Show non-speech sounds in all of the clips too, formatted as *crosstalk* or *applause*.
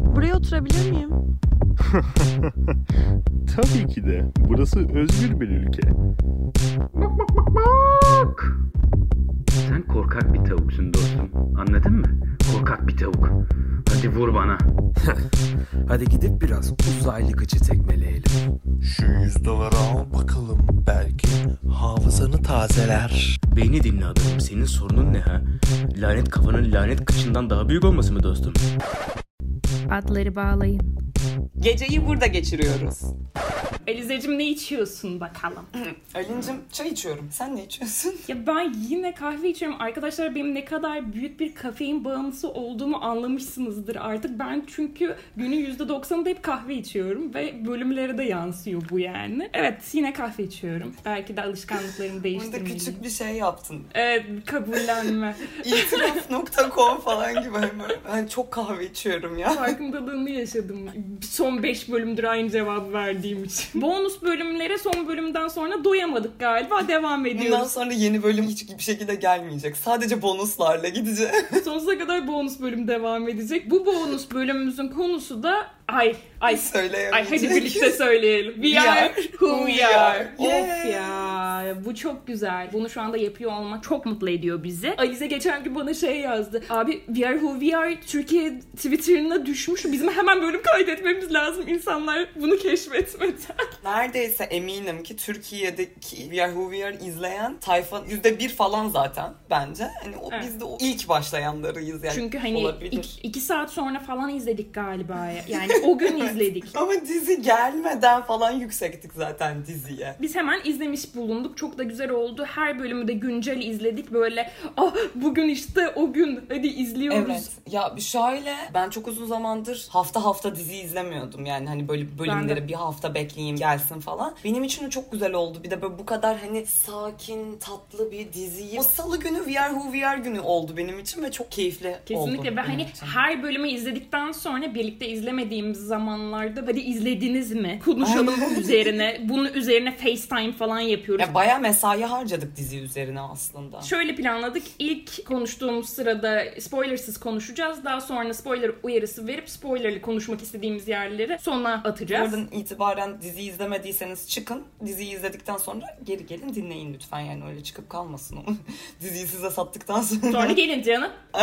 Buraya oturabilir miyim? *laughs* Tabii ki de. Burası özgür bir ülke. Sen korkak bir tavuksun dostum. Anladın mı? Korkak bir tavuk. Hadi vur bana. *laughs* Hadi gidip biraz uzaylı kıçı tekmeleyelim. Şu yüz doları al bakalım. Belki hafızanı tazeler. Beni dinle adamım. Senin sorunun ne ha? Lanet kafanın lanet kıçından daha büyük olması mı dostum? Atları bağlayın. Geceyi burada geçiriyoruz. Elizeciğim ne içiyorsun bakalım? *laughs* Alincim çay içiyorum. Sen ne içiyorsun? Ya ben yine kahve içiyorum. Arkadaşlar benim ne kadar büyük bir kafein bağımlısı olduğumu anlamışsınızdır artık. Ben çünkü günün %90'ında hep kahve içiyorum ve bölümlere de yansıyor bu yani. Evet yine kahve içiyorum. Belki de alışkanlıklarımı Burada değiştirmeliyim. küçük bir şey yaptın. Evet kabullenme. *laughs* İtiraf.com falan gibi. Ben çok kahve içiyorum ya. Farkındalığını yaşadım. Son 5 bölümdür aynı cevabı verdiğim için. *laughs* Bonus bölümlere son bölümden sonra doyamadık galiba. Devam Bundan ediyoruz. sonra yeni bölüm hiçbir şekilde gelmeyecek. Sadece bonuslarla gideceğiz. *laughs* Sonsuza kadar bonus bölüm devam edecek. Bu bonus bölümümüzün konusu da ay ay. Ay hadi birlikte söyleyelim. We, We are are who we are. Yeah. Of ya. Bu çok güzel. Bunu şu anda yapıyor olmak çok mutlu ediyor bizi. Alize geçen gün bana şey yazdı. Abi We are who we are Türkiye Twitter'ına düşmüş. Bizim hemen bölüm kaydetmemiz lazım. İnsanlar bunu keşfetmeden. *laughs* Neredeyse eminim ki Türkiye'deki We Are Who We Are izleyen tayfa yüzde bir falan zaten bence. Hani o, Evet. biz de o ilk başlayanlarıyız yani. Çünkü hani Olabilir. iki, iki saat sonra falan izledik galiba. ya. Yani o gün *laughs* izledik. Ama dizi gelmeden falan yüksektik zaten diziye. Biz hemen izlemiş bulunduk. Çok da güzel oldu. Her bölümü de güncel izledik. Böyle ah bugün işte o gün hadi izliyoruz. Evet. Ya şöyle ben çok uzun zamandır hafta hafta dizi izlemiyordum. Yani hani böyle bölümleri bir hafta bekleyeyim gelsin falan. Benim için çok güzel oldu. Bir de böyle bu kadar hani sakin, tatlı bir diziyi. O salı günü We Are Who We Are günü oldu benim için ve çok keyifli oldu. Kesinlikle ve hani için. her bölümü izledikten sonra birlikte izlemediğimiz zamanlarda hadi izlediniz mi? Konuşalım üzerine. Bunun üzerine FaceTime falan yapıyoruz. Ya bayağı mesai harcadık dizi üzerine aslında. Şöyle planladık. İlk konuştuğumuz sırada spoilersız konuşacağız. Daha sonra spoiler uyarısı verip spoilerlı konuşmak istediğimiz yerleri sona atacağız. Oradan itibaren dizi izlemediyseniz çıkın. Diziyi izledikten sonra geri gelin dinleyin lütfen yani öyle çıkıp kalmasın o. *laughs* Diziyi size sattıktan sonra. Sonra gelin canım. *laughs*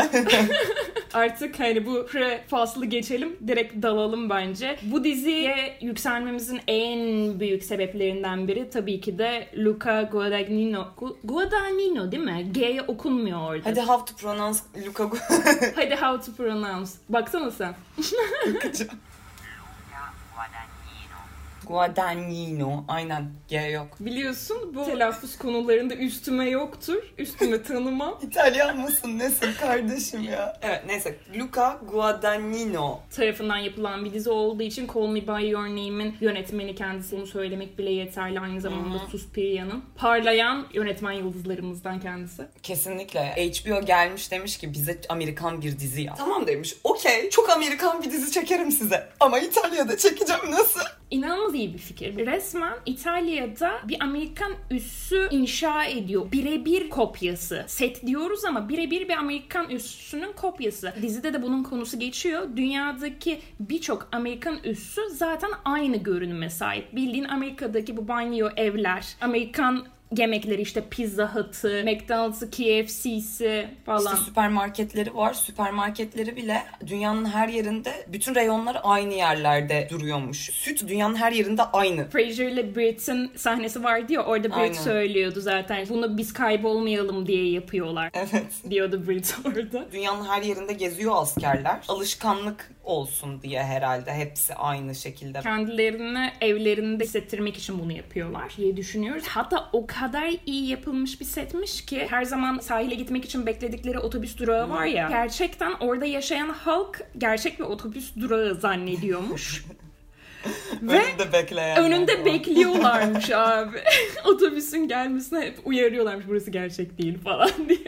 *laughs* Artık hani bu pre faslı geçelim. Direkt dalalım bence. Bu diziye yükselmemizin en büyük sebeplerinden biri tabii ki de Luca Guadagnino. Gu- Guadagnino değil mi? G okunmuyor orada. Hadi how to pronounce Luca *laughs* Hadi how to pronounce. Baksana sen. Guadagnino. Aynen. G yok. Biliyorsun bu telaffuz konularında üstüme yoktur. Üstüme tanımam. *laughs* İtalyan mısın nesin kardeşim ya? Evet neyse Luca Guadagnino. tarafından yapılan bir dizi olduğu için Call Me By Your Name'in yönetmeni kendisi. Bunu söylemek bile yeterli. Aynı zamanda Suspiria'nın parlayan yönetmen yıldızlarımızdan kendisi. Kesinlikle. HBO gelmiş demiş ki bize Amerikan bir dizi yap. Tamam demiş. Okey. Çok Amerikan bir dizi çekerim size. Ama İtalya'da çekeceğim nasıl? İnanılmaz iyi bir fikir. Resmen İtalya'da bir Amerikan üssü inşa ediyor. Birebir kopyası. Set diyoruz ama birebir bir Amerikan üssünün kopyası. Dizide de bunun konusu geçiyor. Dünyadaki birçok Amerikan üssü zaten aynı görünüme sahip. Bildiğin Amerika'daki bu banyo evler, Amerikan yemekleri işte Pizza Hut'ı, McDonald's'ı, KFC'si falan. İşte süpermarketleri var. Süpermarketleri bile dünyanın her yerinde bütün reyonlar aynı yerlerde duruyormuş. Süt dünyanın her yerinde aynı. Fraser ile Brit'in sahnesi vardı ya orada Brit Aynen. söylüyordu zaten. Bunu biz kaybolmayalım diye yapıyorlar Evet. diyordu Brit orada. Dünyanın her yerinde geziyor askerler. Alışkanlık olsun diye herhalde hepsi aynı şekilde. Kendilerini evlerinde hissettirmek için bunu yapıyorlar diye düşünüyoruz. Hatta o kadar iyi yapılmış bir setmiş ki her zaman sahile gitmek için bekledikleri otobüs durağı var ya. Gerçekten orada yaşayan halk gerçek bir otobüs durağı zannediyormuş. *laughs* Ve Önünde bekleyen. önünde bekliyorlarmış abi. *laughs* Otobüsün gelmesine hep uyarıyorlarmış burası gerçek değil falan diye.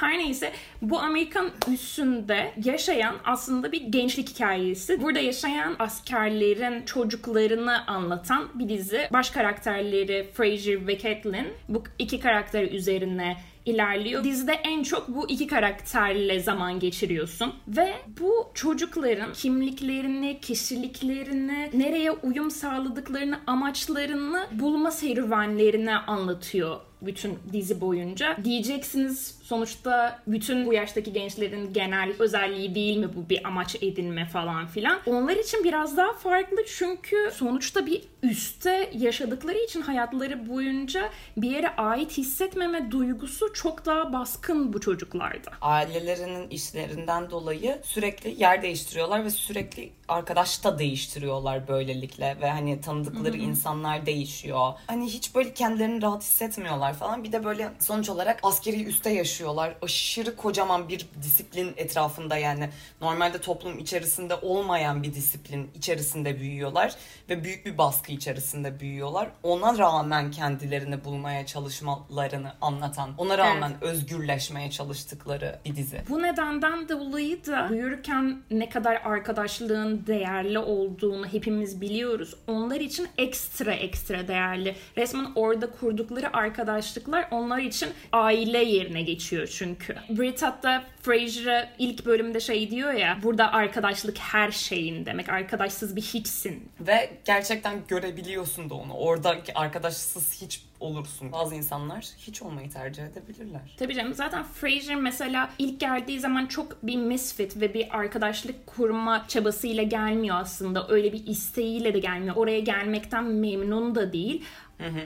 Her neyse bu Amerikan üssünde yaşayan aslında bir gençlik hikayesi. Burada yaşayan askerlerin çocuklarını anlatan bir dizi. Baş karakterleri Fraser ve Catelyn bu iki karakter üzerine ilerliyor. Dizide en çok bu iki karakterle zaman geçiriyorsun. Ve bu çocukların kimliklerini, kişiliklerini, nereye uyum sağladıklarını, amaçlarını bulma serüvenlerini anlatıyor bütün dizi boyunca. Diyeceksiniz sonuçta bütün bu yaştaki gençlerin genel özelliği değil mi bu bir amaç edinme falan filan. Onlar için biraz daha farklı çünkü sonuçta bir üste yaşadıkları için hayatları boyunca bir yere ait hissetmeme duygusu çok daha baskın bu çocuklarda. Ailelerinin işlerinden dolayı sürekli yer değiştiriyorlar ve sürekli arkadaş da değiştiriyorlar böylelikle ve hani tanıdıkları insanlar değişiyor. Hani hiç böyle kendilerini rahat hissetmiyorlar falan. Bir de böyle sonuç olarak askeri üste yaşıyorlar. Aşırı kocaman bir disiplin etrafında yani normalde toplum içerisinde olmayan bir disiplin içerisinde büyüyorlar ve büyük bir baskı içerisinde büyüyorlar. Ona rağmen kendilerini bulmaya çalışmalarını anlatan, ona rağmen özgürleşmeye çalıştıkları bir dizi. Bu nedenden dolayı da büyürken ne kadar arkadaşlığın değerli olduğunu hepimiz biliyoruz. Onlar için ekstra ekstra değerli. Resmen orada kurdukları arkadaşlıklar onlar için aile yerine geçiyor çünkü. Brit hatta Frasier'a ilk bölümde şey diyor ya burada arkadaşlık her şeyin demek. Arkadaşsız bir hiçsin. Ve gerçekten görebiliyorsun da onu. Oradaki arkadaşsız hiç olursun. Bazı insanlar hiç olmayı tercih edebilirler. Tabii canım zaten Frasier mesela ilk geldiği zaman çok bir misfit ve bir arkadaşlık kurma çabasıyla gelmiyor aslında. Öyle bir isteğiyle de gelmiyor. Oraya gelmekten memnun da değil.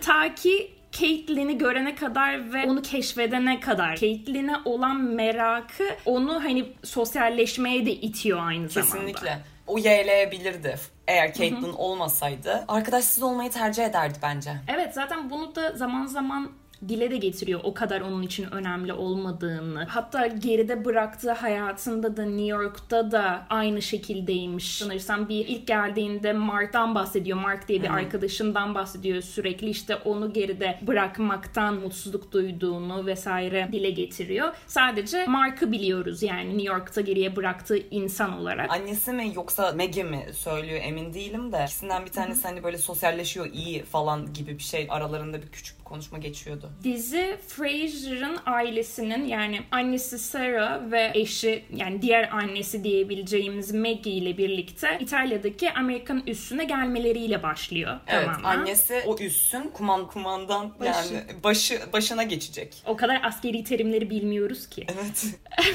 Ta ki Caitlyn'i görene kadar ve onu keşfedene kadar Caitlyn'e olan merakı onu hani sosyalleşmeye de itiyor aynı zamanda. Kesinlikle. O yeğleyebilirdi. Eğer Caitlyn olmasaydı arkadaşsız olmayı tercih ederdi bence. Evet zaten bunu da zaman zaman dile de getiriyor o kadar onun için önemli olmadığını. Hatta geride bıraktığı hayatında da New York'ta da aynı şekildeymiş. Sanırsam bir ilk geldiğinde Mark'tan bahsediyor. Mark diye bir arkadaşından bahsediyor sürekli. işte onu geride bırakmaktan mutsuzluk duyduğunu vesaire dile getiriyor. Sadece Mark'ı biliyoruz yani New York'ta geriye bıraktığı insan olarak. Annesi mi yoksa Maggie mi söylüyor emin değilim de. İkisinden bir tanesi hani böyle sosyalleşiyor iyi falan gibi bir şey. Aralarında bir küçük konuşma geçiyordu. Dizi Frasier'ın ailesinin yani annesi Sarah ve eşi yani diğer annesi diyebileceğimiz Maggie ile birlikte İtalya'daki Amerikan üssüne gelmeleriyle başlıyor. Evet tamamen. annesi o üssün kuman kumandan Başı. yani başı başına geçecek. O kadar askeri terimleri bilmiyoruz ki. Evet.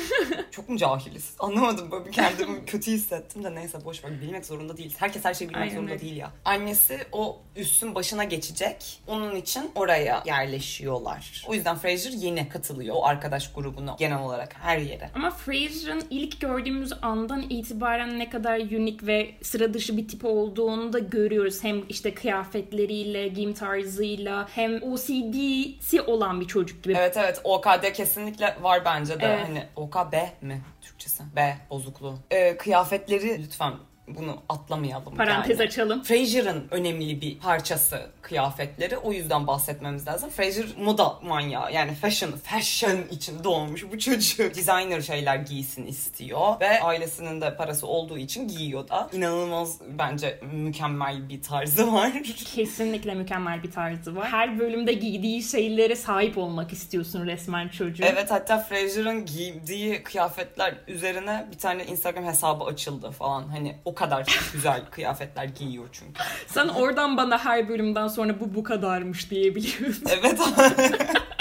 *laughs* Çok mu cahiliz? Anlamadım böyle kendimi *laughs* kötü hissettim de neyse boş ver bilmek zorunda değiliz. Herkes her şeyi bilmek Aynen zorunda değil ya. Annesi o üssün başına geçecek. Onun için oraya yerleşiyorlar. O yüzden Fraser yeni katılıyor o arkadaş grubuna genel olarak her yere. Ama Frasier'ın ilk gördüğümüz andan itibaren ne kadar unik ve sıra dışı bir tip olduğunu da görüyoruz. Hem işte kıyafetleriyle, giyim tarzıyla hem OCD'si olan bir çocuk gibi. Evet evet OKD kesinlikle var bence de. Evet. Hani OKB mi Türkçesi? B bozukluğu. Ee, kıyafetleri lütfen bunu atlamayalım. Parantez yani. açalım. Frasier'ın önemli bir parçası kıyafetleri. O yüzden bahsetmemiz lazım. Frasier moda manyağı. Yani fashion, fashion için doğmuş bu çocuk. Designer şeyler giysin istiyor. Ve ailesinin de parası olduğu için giyiyor da. İnanılmaz bence mükemmel bir tarzı var. *laughs* Kesinlikle mükemmel bir tarzı var. Her bölümde giydiği şeylere sahip olmak istiyorsun resmen çocuğu. Evet hatta Frasier'ın giydiği kıyafetler üzerine bir tane Instagram hesabı açıldı falan. Hani o kadar güzel kıyafetler giyiyor çünkü. Sen oradan bana her bölümden sonra bu bu kadarmış diyebiliyorsun. Evet. *laughs*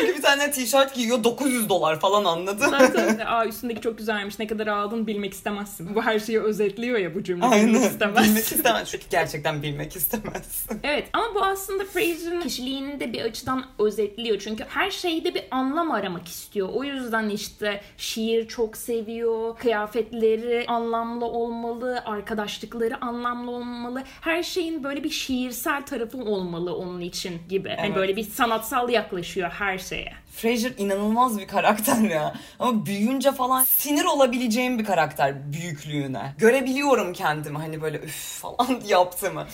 çünkü bir tane tişört giyiyor 900 dolar falan anladın? Zaten aa üstündeki çok güzelmiş ne kadar aldın bilmek istemezsin. Bu her şeyi özetliyor ya bu cümle. Bilmek Aynen. istemezsin. Bilmek istemez. Çünkü gerçekten bilmek istemez. Evet ama bu aslında Fraser'ın kişiliğini de bir açıdan özetliyor. Çünkü her şeyde bir anlam aramak istiyor. O yüzden işte şiir çok seviyor, kıyafetleri anlamlı olmalı, arkadaşlıkları anlamlı olmalı. Her şeyin böyle bir şiirsel tarafı olmalı onun için gibi. Hani Evet. böyle bir sanatsal yaklaşıyor her şeye. Frasier inanılmaz bir karakter ya. Ama büyüyünce falan sinir olabileceğim bir karakter büyüklüğüne. Görebiliyorum kendimi hani böyle üf falan *laughs* yaptığımı.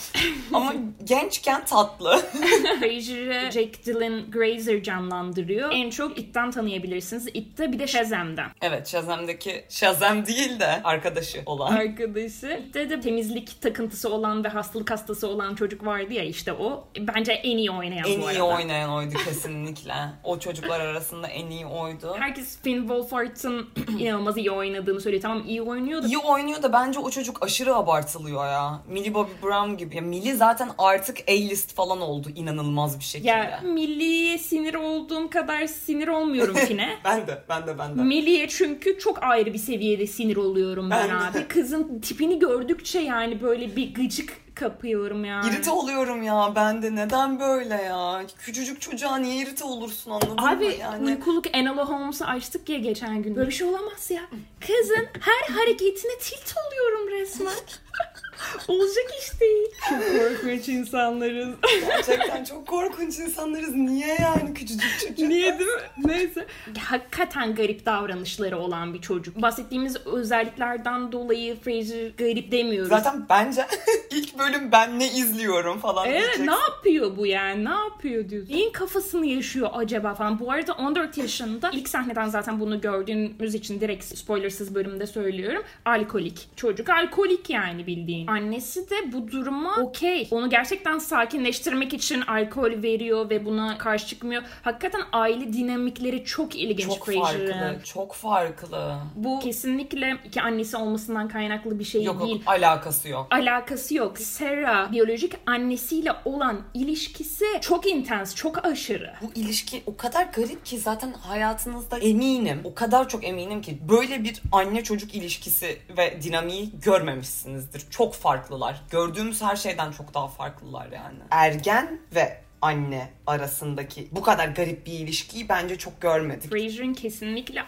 Ama gençken tatlı. *laughs* Fraser'ı Jake Dylan Grazer canlandırıyor. En çok It'ten tanıyabilirsiniz. It'te bir de Shazam'den. evet Shazam'daki Shazam değil de arkadaşı olan. arkadaşı. İşte de temizlik takıntısı olan ve hastalık hastası olan çocuk vardı ya işte o. Bence en iyi oynayan En bu iyi arada. oynayan oydu kesinlikle. O çocuklar oyuncular arasında en iyi oydu. Herkes Finn Wolfhard'ın *clears throat* inanılmaz iyi oynadığını söylüyor. Tamam iyi oynuyor da İyi oynuyor da bence o çocuk aşırı abartılıyor ya. Millie Bobby Brown gibi. Ya Millie zaten artık A-list falan oldu inanılmaz bir şekilde. ya milliye sinir olduğum kadar sinir olmuyorum *laughs* Finn'e. Ben de, ben de, ben de. Milliye çünkü çok ayrı bir seviyede sinir oluyorum ben, Ben abi. Kızın tipini gördükçe yani böyle bir gıcık kapıyorum yani. İrite oluyorum ya ben de. Neden böyle ya? Küçücük çocuğa niye irite olursun anladın mı Abi yani? uykuluk Enola Holmes'u açtık ya geçen gün. Böyle bir şey olamaz ya. Kızın her hareketine tilt oluyorum resmen. *laughs* *laughs* Olacak iş değil. Çok korkunç insanlarız. Gerçekten çok korkunç insanlarız. Niye yani küçücük çocuk? Niye değil mi? Neyse. Hakikaten garip davranışları olan bir çocuk. Bahsettiğimiz özelliklerden dolayı Fraser garip demiyoruz. Zaten bence *laughs* ilk bölüm ben ne izliyorum falan Evet diyeceksin. ne yapıyor bu yani? Ne yapıyor diyorsun? Neyin kafasını yaşıyor acaba falan. Bu arada 14 yaşında ilk sahneden zaten bunu gördüğümüz için direkt spoilersız bölümde söylüyorum. Alkolik. Çocuk alkolik yani bildiğin. Annesi de bu duruma okey. Onu gerçekten sakinleştirmek için alkol veriyor ve buna karşı çıkmıyor. Hakikaten aile dinamikleri çok ilginç Çok Frasier'ın. farklı. Çok farklı. Bu kesinlikle iki annesi olmasından kaynaklı bir şey Yok değil yok alakası yok. alakası yok. Sarah biyolojik annesiyle olan ilişkisi çok intens, çok aşırı. Bu ilişki o kadar garip ki zaten hayatınızda eminim, o kadar çok eminim ki böyle bir anne çocuk ilişkisi ve dinamiği görmemişsinizdir. Çok farklılar. Gördüğümüz her şeyden çok daha farklılar yani. Ergen ve anne arasındaki bu kadar garip bir ilişkiyi bence çok görmedik. Frasier'ın kesinlikle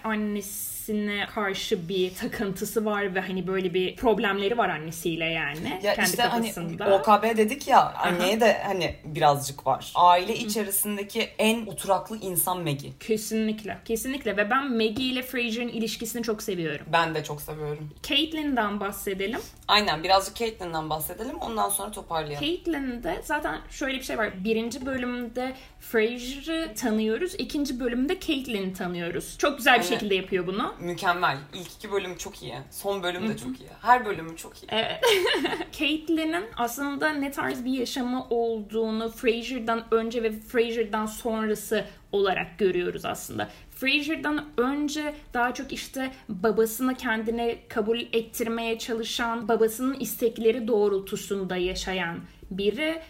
annesine karşı bir takıntısı var ve hani böyle bir problemleri var annesiyle yani. Ya kendi işte hani kafasında. OKB dedik ya anneye de hani birazcık var. Aile içerisindeki en oturaklı insan Maggie. Kesinlikle. Kesinlikle ve ben Maggie ile Frasier'ın ilişkisini çok seviyorum. Ben de çok seviyorum. Caitlyn'den bahsedelim. Aynen birazcık Caitlyn'den bahsedelim ondan sonra toparlayalım. Caitlyn'de zaten şöyle bir şey var. Birinci bölümde Frasier'ı tanıyoruz. ikinci bölümde Caitlyn'i tanıyoruz. Çok güzel bir Aynen. şekilde yapıyor bunu. Mükemmel. İlk iki bölüm çok iyi. Son bölüm de çok iyi. Her bölümü çok iyi. Evet. *laughs* Caitlyn'in aslında ne tarz bir yaşamı olduğunu Frasier'dan önce ve Frasier'dan sonrası olarak görüyoruz aslında. Frasier'dan önce daha çok işte babasını kendine kabul ettirmeye çalışan, babasının istekleri doğrultusunda yaşayan biri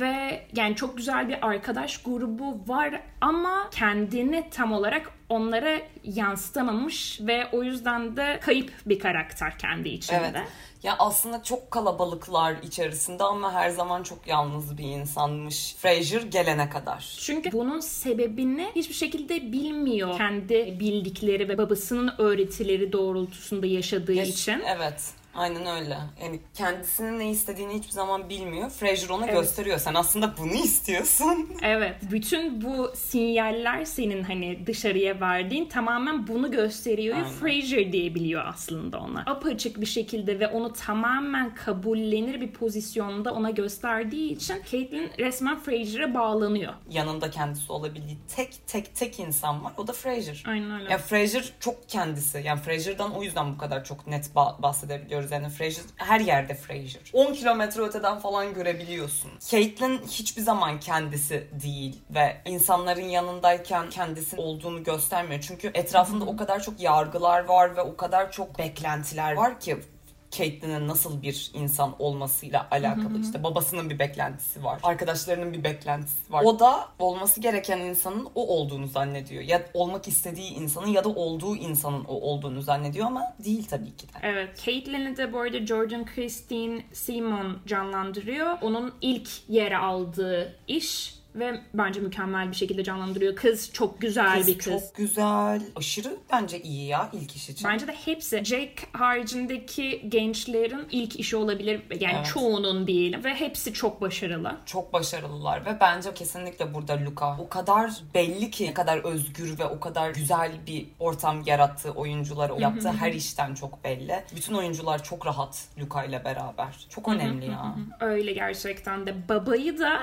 ve yani çok güzel bir arkadaş grubu var ama kendini tam olarak onlara yansıtamamış ve o yüzden de kayıp bir karakter kendi içinde. Evet. Ya aslında çok kalabalıklar içerisinde ama her zaman çok yalnız bir insanmış. Frasier gelene kadar. Çünkü bunun sebebini hiçbir şekilde bilmiyor. Kendi bildikleri ve babasının öğretileri doğrultusunda yaşadığı Yaş- için. Evet. Aynen öyle. Yani kendisinin ne istediğini hiçbir zaman bilmiyor. Frasier ona Evet. gösteriyor. Sen aslında bunu istiyorsun. *laughs* Evet. Bütün bu sinyaller senin hani dışarıya verdiğin tamamen bunu gösteriyor. Aynen. Frasier diyebiliyor aslında ona. Apaçık bir şekilde ve onu tamamen kabullenir bir pozisyonda ona gösterdiği için Caitlyn resmen Frasier'e bağlanıyor. Yanında kendisi olabildiği tek tek tek insan var. O da Frasier. Aynen öyle. Ya Frasier çok kendisi. Yani Frasier'dan o yüzden bu kadar çok net ba- bahsedebiliyoruz. Yani Frasier her yerde Frasier. 10 kilometre öteden falan görebiliyorsun. Caitlyn hiçbir zaman kendisi değil ve insanların yanındayken kendisi olduğunu göstermiyor. Çünkü etrafında o kadar çok yargılar var ve o kadar çok beklentiler var ki Caitlyn'in nasıl bir insan olmasıyla alakalı işte babasının bir beklentisi var. Arkadaşlarının bir beklentisi var. O da olması gereken insanın o olduğunu zannediyor. Ya olmak istediği insanın ya da olduğu insanın o olduğunu zannediyor ama değil tabii ki de. Evet. Caitlyn'i de bu arada Jordan Christine Simon canlandırıyor. Onun ilk yer aldığı iş ve bence mükemmel bir şekilde canlandırıyor. Kız çok güzel Kız bir kız. çok güzel. Aşırı bence iyi ya ilk iş için. Bence de hepsi Jake haricindeki gençlerin ilk işi olabilir. Yani Evet. çoğunun diyelim. Ve hepsi çok başarılı. çok başarılılar ve bence kesinlikle burada Luca o kadar belli ki ne kadar özgür ve o kadar güzel bir ortam yarattığı oyuncuları yaptığı her işten çok belli. Bütün oyuncular çok rahat Luca ile beraber. Çok önemli ya. Öyle gerçekten de. Babayı da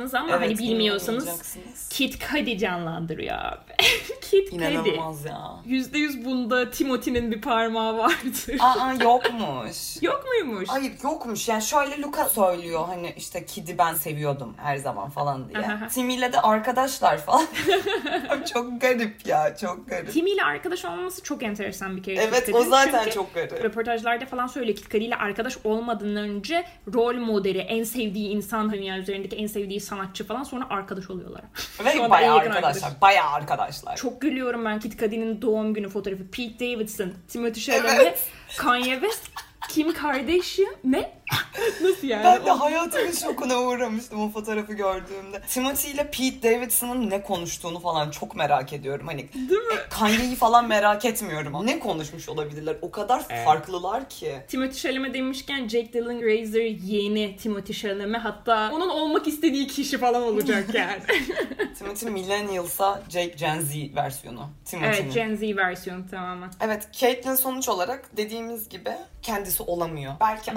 inanamayacaksınız ama Evet, hani bilmiyorsanız. Kit Cudi canlandırıyor abi. *laughs* Cudi. İnanılmaz ya. %100 bunda Timothy'nin bir parmağı vardır. Aa yokmuş. *laughs* Yok muymuş? Hayır yokmuş yani şöyle Luca söylüyor hani işte Kid'i ben seviyordum her zaman falan diye. Aha. Timmy ile de arkadaşlar falan. *laughs* çok garip ya çok garip. Timmy ile arkadaş olması çok enteresan bir kere. Evet o zaten Çünkü çok garip. Röportajlarda falan söylüyor Kid Cudi ile arkadaş olmadan önce rol modeli, en sevdiği insan, dünya üzerindeki en sevdiği sanatçı falan sonra arkadaş oluyorlar. Ve bayağı arkadaşlar. arkadaş. Bayağı arkadaşlar. Çok gülüyorum ben Kid Cudi'nin doğum günü fotoğrafı. Pete Davidson, Timothy Chalamet, Evet. Kanye West, Kim Kardashian. Ne? *laughs* Nasıl yani? Ben de hayatımın şokuna uğramıştım o fotoğrafı gördüğümde. Timothy ile Pete Davidson'ın ne konuştuğunu falan çok merak ediyorum. Hani Değil mi? e, Kanye'yi falan merak etmiyorum. Ne konuşmuş olabilirler? O kadar farklılar ki. Timothy Chalamet demişken Jake Gyllenhaal yeni Timothy Chalamet hatta onun olmak istediği kişi falan olacak *laughs* yani. Timothy Millennials'a Jake Gen Z versiyonu. Timothy'nin. evet Gen Z versiyonu tamamen. Evet, Caitlyn sonuç olarak dediğimiz gibi kendisi olamıyor. Belki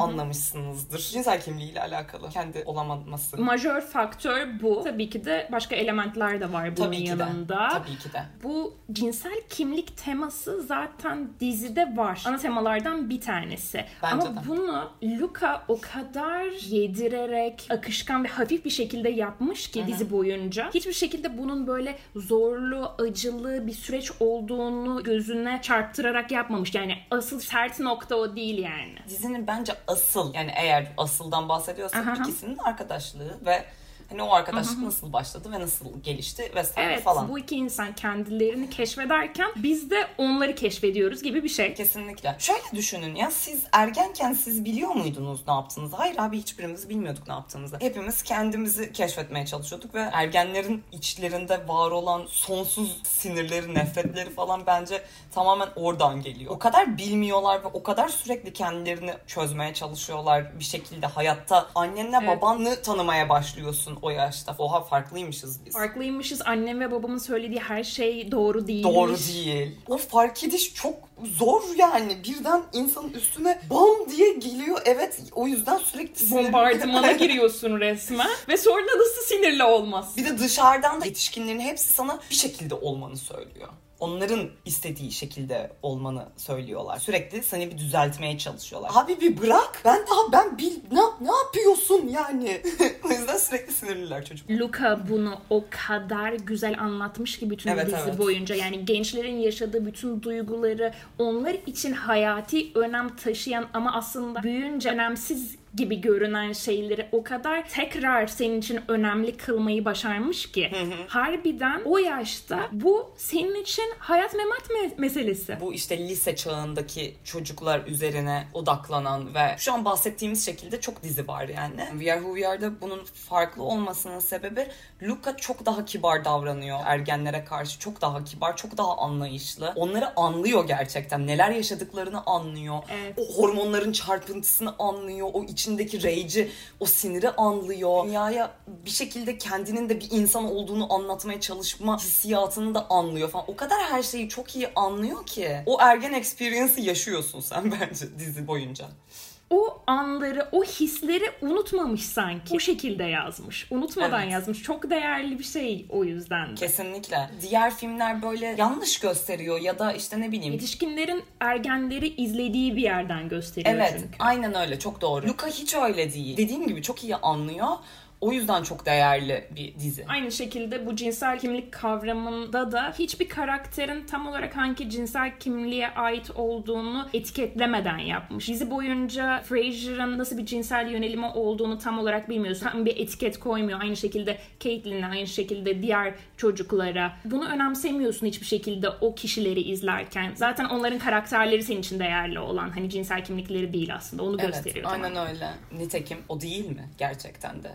anlamışsınızdır. Cinsel kimliğiyle alakalı. Kendi olamaması. Majör faktör bu. Tabii ki de başka elementler de var bunun Tabii ki de. yanında. Tabii ki de. Bu cinsel kimlik teması zaten dizide var. Ana temalardan bir tanesi. Bence Ama de. bunu Luca o kadar yedirerek, akışkan ve hafif bir şekilde yapmış ki dizi boyunca. Hiçbir şekilde bunun böyle zorlu, acılı bir süreç olduğunu gözüne çarptırarak yapmamış. Yani asıl sert nokta o değil yani. Dizinin bence asıl yani eğer asıldan bahsediyorsak Aha. ikisinin arkadaşlığı ve hani o arkadaşlık nasıl başladı ve nasıl gelişti vesaire Evet falan. bu iki insan kendilerini keşfederken biz de onları keşfediyoruz gibi bir şey. Kesinlikle. Şöyle düşünün ya siz ergenken siz biliyor muydunuz ne yaptığınızı? Hayır abi hiçbirimiz bilmiyorduk ne yaptığımızı. Hepimiz kendimizi keşfetmeye çalışıyorduk ve ergenlerin içlerinde var olan sonsuz sinirleri, nefretleri falan bence tamamen oradan geliyor. O kadar bilmiyorlar ve o kadar sürekli kendilerini çözmeye çalışıyorlar bir şekilde hayatta. Annenle Evet. babanı tanımaya başlıyorsun o yaşta. Oha farklıymışız biz. Farklıymışız. Annem ve babamın söylediği her şey doğru değilmiş. Doğru değil. O fark ediş çok zor yani. Birden insanın üstüne bam diye geliyor. Evet o yüzden sürekli sinirli. Bombardımana *laughs* giriyorsun resmen. Ve sonra nasıl sinirli olmaz? Bir de dışarıdan da yetişkinlerin hepsi sana bir şekilde olmanı söylüyor. Onların istediği şekilde olmanı söylüyorlar. Sürekli seni bir düzeltmeye çalışıyorlar. Abi bir bırak. Ben daha ben bil ne, ne yapıyorsun yani? *laughs* o yüzden sürekli sinirliler çocuk. Luca bunu o kadar güzel anlatmış ki bütün Evet, dizi evet. boyunca. Yani gençlerin yaşadığı bütün duyguları onlar için hayati önem taşıyan ama aslında büyüyünce önemsiz gibi görünen şeyleri o kadar tekrar senin için önemli kılmayı başarmış ki harbiden o yaşta bu senin için hayat memat me- meselesi. bu işte lise çağındaki çocuklar üzerine odaklanan ve şu an bahsettiğimiz şekilde çok dizi var yani. We Are Who We Are'da bunun farklı olmasının sebebi Luca çok daha kibar davranıyor ergenlere karşı. Çok daha kibar, çok daha anlayışlı. Onları anlıyor gerçekten. Neler yaşadıklarını anlıyor. Evet. O hormonların çarpıntısını anlıyor. O içindeki rage'i, o siniri anlıyor. Dünyaya bir şekilde kendinin de bir insan olduğunu anlatmaya çalışma hissiyatını da anlıyor falan. O kadar her şeyi çok iyi anlıyor ki. O ergen experience'ı yaşıyorsun sen *laughs* bence dizi boyunca. O anları, o hisleri unutmamış sanki. O şekilde yazmış. Unutmadan Evet. yazmış. Çok değerli bir şey o yüzden. de. Kesinlikle. Diğer filmler böyle yanlış gösteriyor ya da işte ne bileyim Yetişkinlerin ergenleri izlediği bir yerden gösteriyor Evet, çünkü. aynen öyle. Çok doğru. Luca hiç öyle değil. Dediğim gibi çok iyi anlıyor. O yüzden çok değerli bir dizi. Aynı şekilde bu cinsel kimlik kavramında da hiçbir karakterin tam olarak hangi cinsel kimliğe ait olduğunu etiketlemeden yapmış. Dizi boyunca Frasier'ın nasıl bir cinsel yönelimi olduğunu tam olarak bilmiyorsun. Tam bir etiket koymuyor. Aynı şekilde Caitlyn'e, aynı şekilde diğer çocuklara. Bunu önemsemiyorsun hiçbir şekilde o kişileri izlerken. Zaten onların karakterleri senin için değerli olan. Hani cinsel kimlikleri değil aslında. Onu Evet, gösteriyor. aynen tamamen. öyle. Nitekim o değil mi gerçekten de?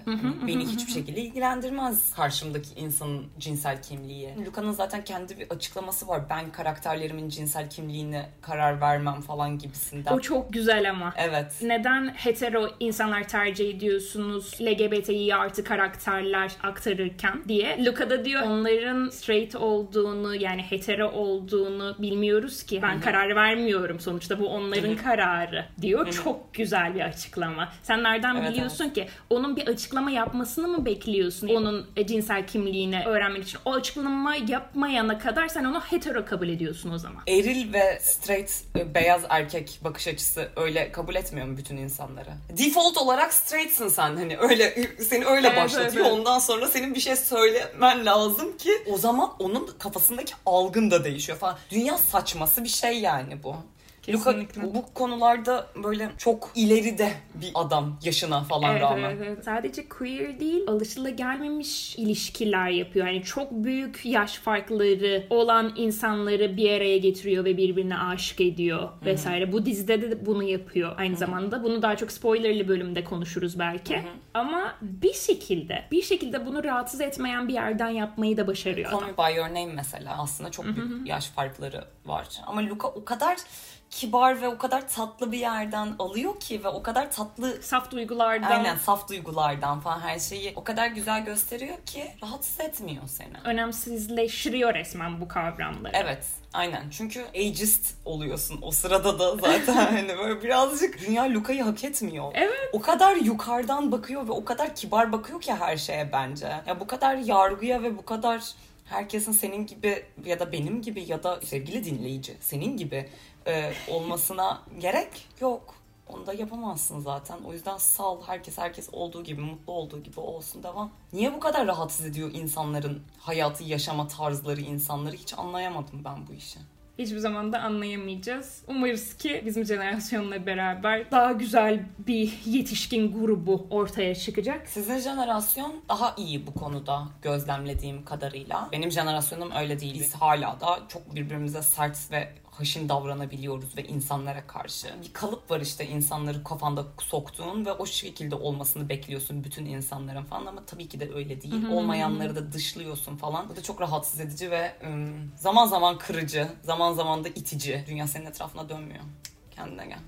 Beni hiçbir şekilde ilgilendirmez karşımdaki insanın cinsel kimliği. Luca'nın zaten kendi bir açıklaması var. Ben karakterlerimin cinsel kimliğine karar vermem falan gibisinden. O çok güzel ama. Evet. Neden hetero insanlar tercih ediyorsunuz LGBTİ artı karakterler aktarırken diye. Luca da diyor onların straight olduğunu yani hetero olduğunu bilmiyoruz ki. Ben karar vermiyorum sonuçta bu onların kararı diyor. Çok güzel bir açıklama. Sen nereden Evet, biliyorsun ki? Onun bir açıklama yapmasını mı bekliyorsun onun e, cinsel kimliğini öğrenmek için? O açıklama yapmayana kadar sen onu hetero kabul ediyorsun o zaman. Eril ve straight e, beyaz erkek bakış açısı öyle kabul etmiyor mu bütün insanları? Default olarak straight'sin sen hani öyle seni öyle Evet, başlatıyor. evet, evet. Ondan sonra senin bir şey söylemen lazım ki o zaman onun kafasındaki algın da değişiyor falan. Dünya saçması bir şey yani bu. Luka Kesinlikle. bu konularda böyle çok ileride bir adam yaşına falan Evet, rağmen. evet, evet. Sadece queer değil, alışılagelmemiş ilişkiler yapıyor. Yani çok büyük yaş farkları olan insanları bir araya getiriyor ve birbirine aşık ediyor vesaire. Bu dizide de bunu yapıyor aynı zamanda. Bunu daha çok spoilerlı bölümde konuşuruz belki. Ama bir şekilde, bir şekilde bunu rahatsız etmeyen bir yerden yapmayı da başarıyor. Call. Me By Your Name mesela aslında çok büyük yaş farkları var. Ama Luca o kadar kibar ve o kadar tatlı bir yerden alıyor ki ve o kadar tatlı Saf duygulardan aynen saf duygulardan falan her şeyi o kadar güzel gösteriyor ki rahatsız etmiyor seni. önemsizleştiriyor resmen bu kavramları. Evet aynen çünkü ageist oluyorsun o sırada da zaten *laughs* hani böyle birazcık dünya Luca'yı hak etmiyor. Evet. O kadar yukarıdan bakıyor ve o kadar kibar bakıyor ki her şeye bence. Ya bu kadar yargıya ve bu kadar herkesin senin gibi ya da benim gibi ya da sevgili dinleyici senin gibi e, olmasına gerek yok. Onu da yapamazsın zaten. O yüzden sal herkes herkes olduğu gibi mutlu olduğu gibi olsun devam. Niye bu kadar rahatsız ediyor insanların hayatı yaşama tarzları insanları hiç anlayamadım ben bu işi. Hiçbir zaman da anlayamayacağız. Umarız ki bizim jenerasyonla beraber daha güzel bir yetişkin grubu ortaya çıkacak. Sizin jenerasyon daha iyi bu konuda gözlemlediğim kadarıyla. Benim jenerasyonum öyle değil. Biz hala da çok birbirimize sert ve haşin davranabiliyoruz ve insanlara karşı. Bir kalıp var işte insanları kafanda soktuğun ve o şekilde olmasını bekliyorsun bütün insanların falan ama tabii ki de öyle değil. Olmayanları da dışlıyorsun falan. Bu da çok rahatsız edici ve ım, zaman zaman kırıcı, zaman zaman da itici. Dünya senin etrafına dönmüyor. Kendine gel.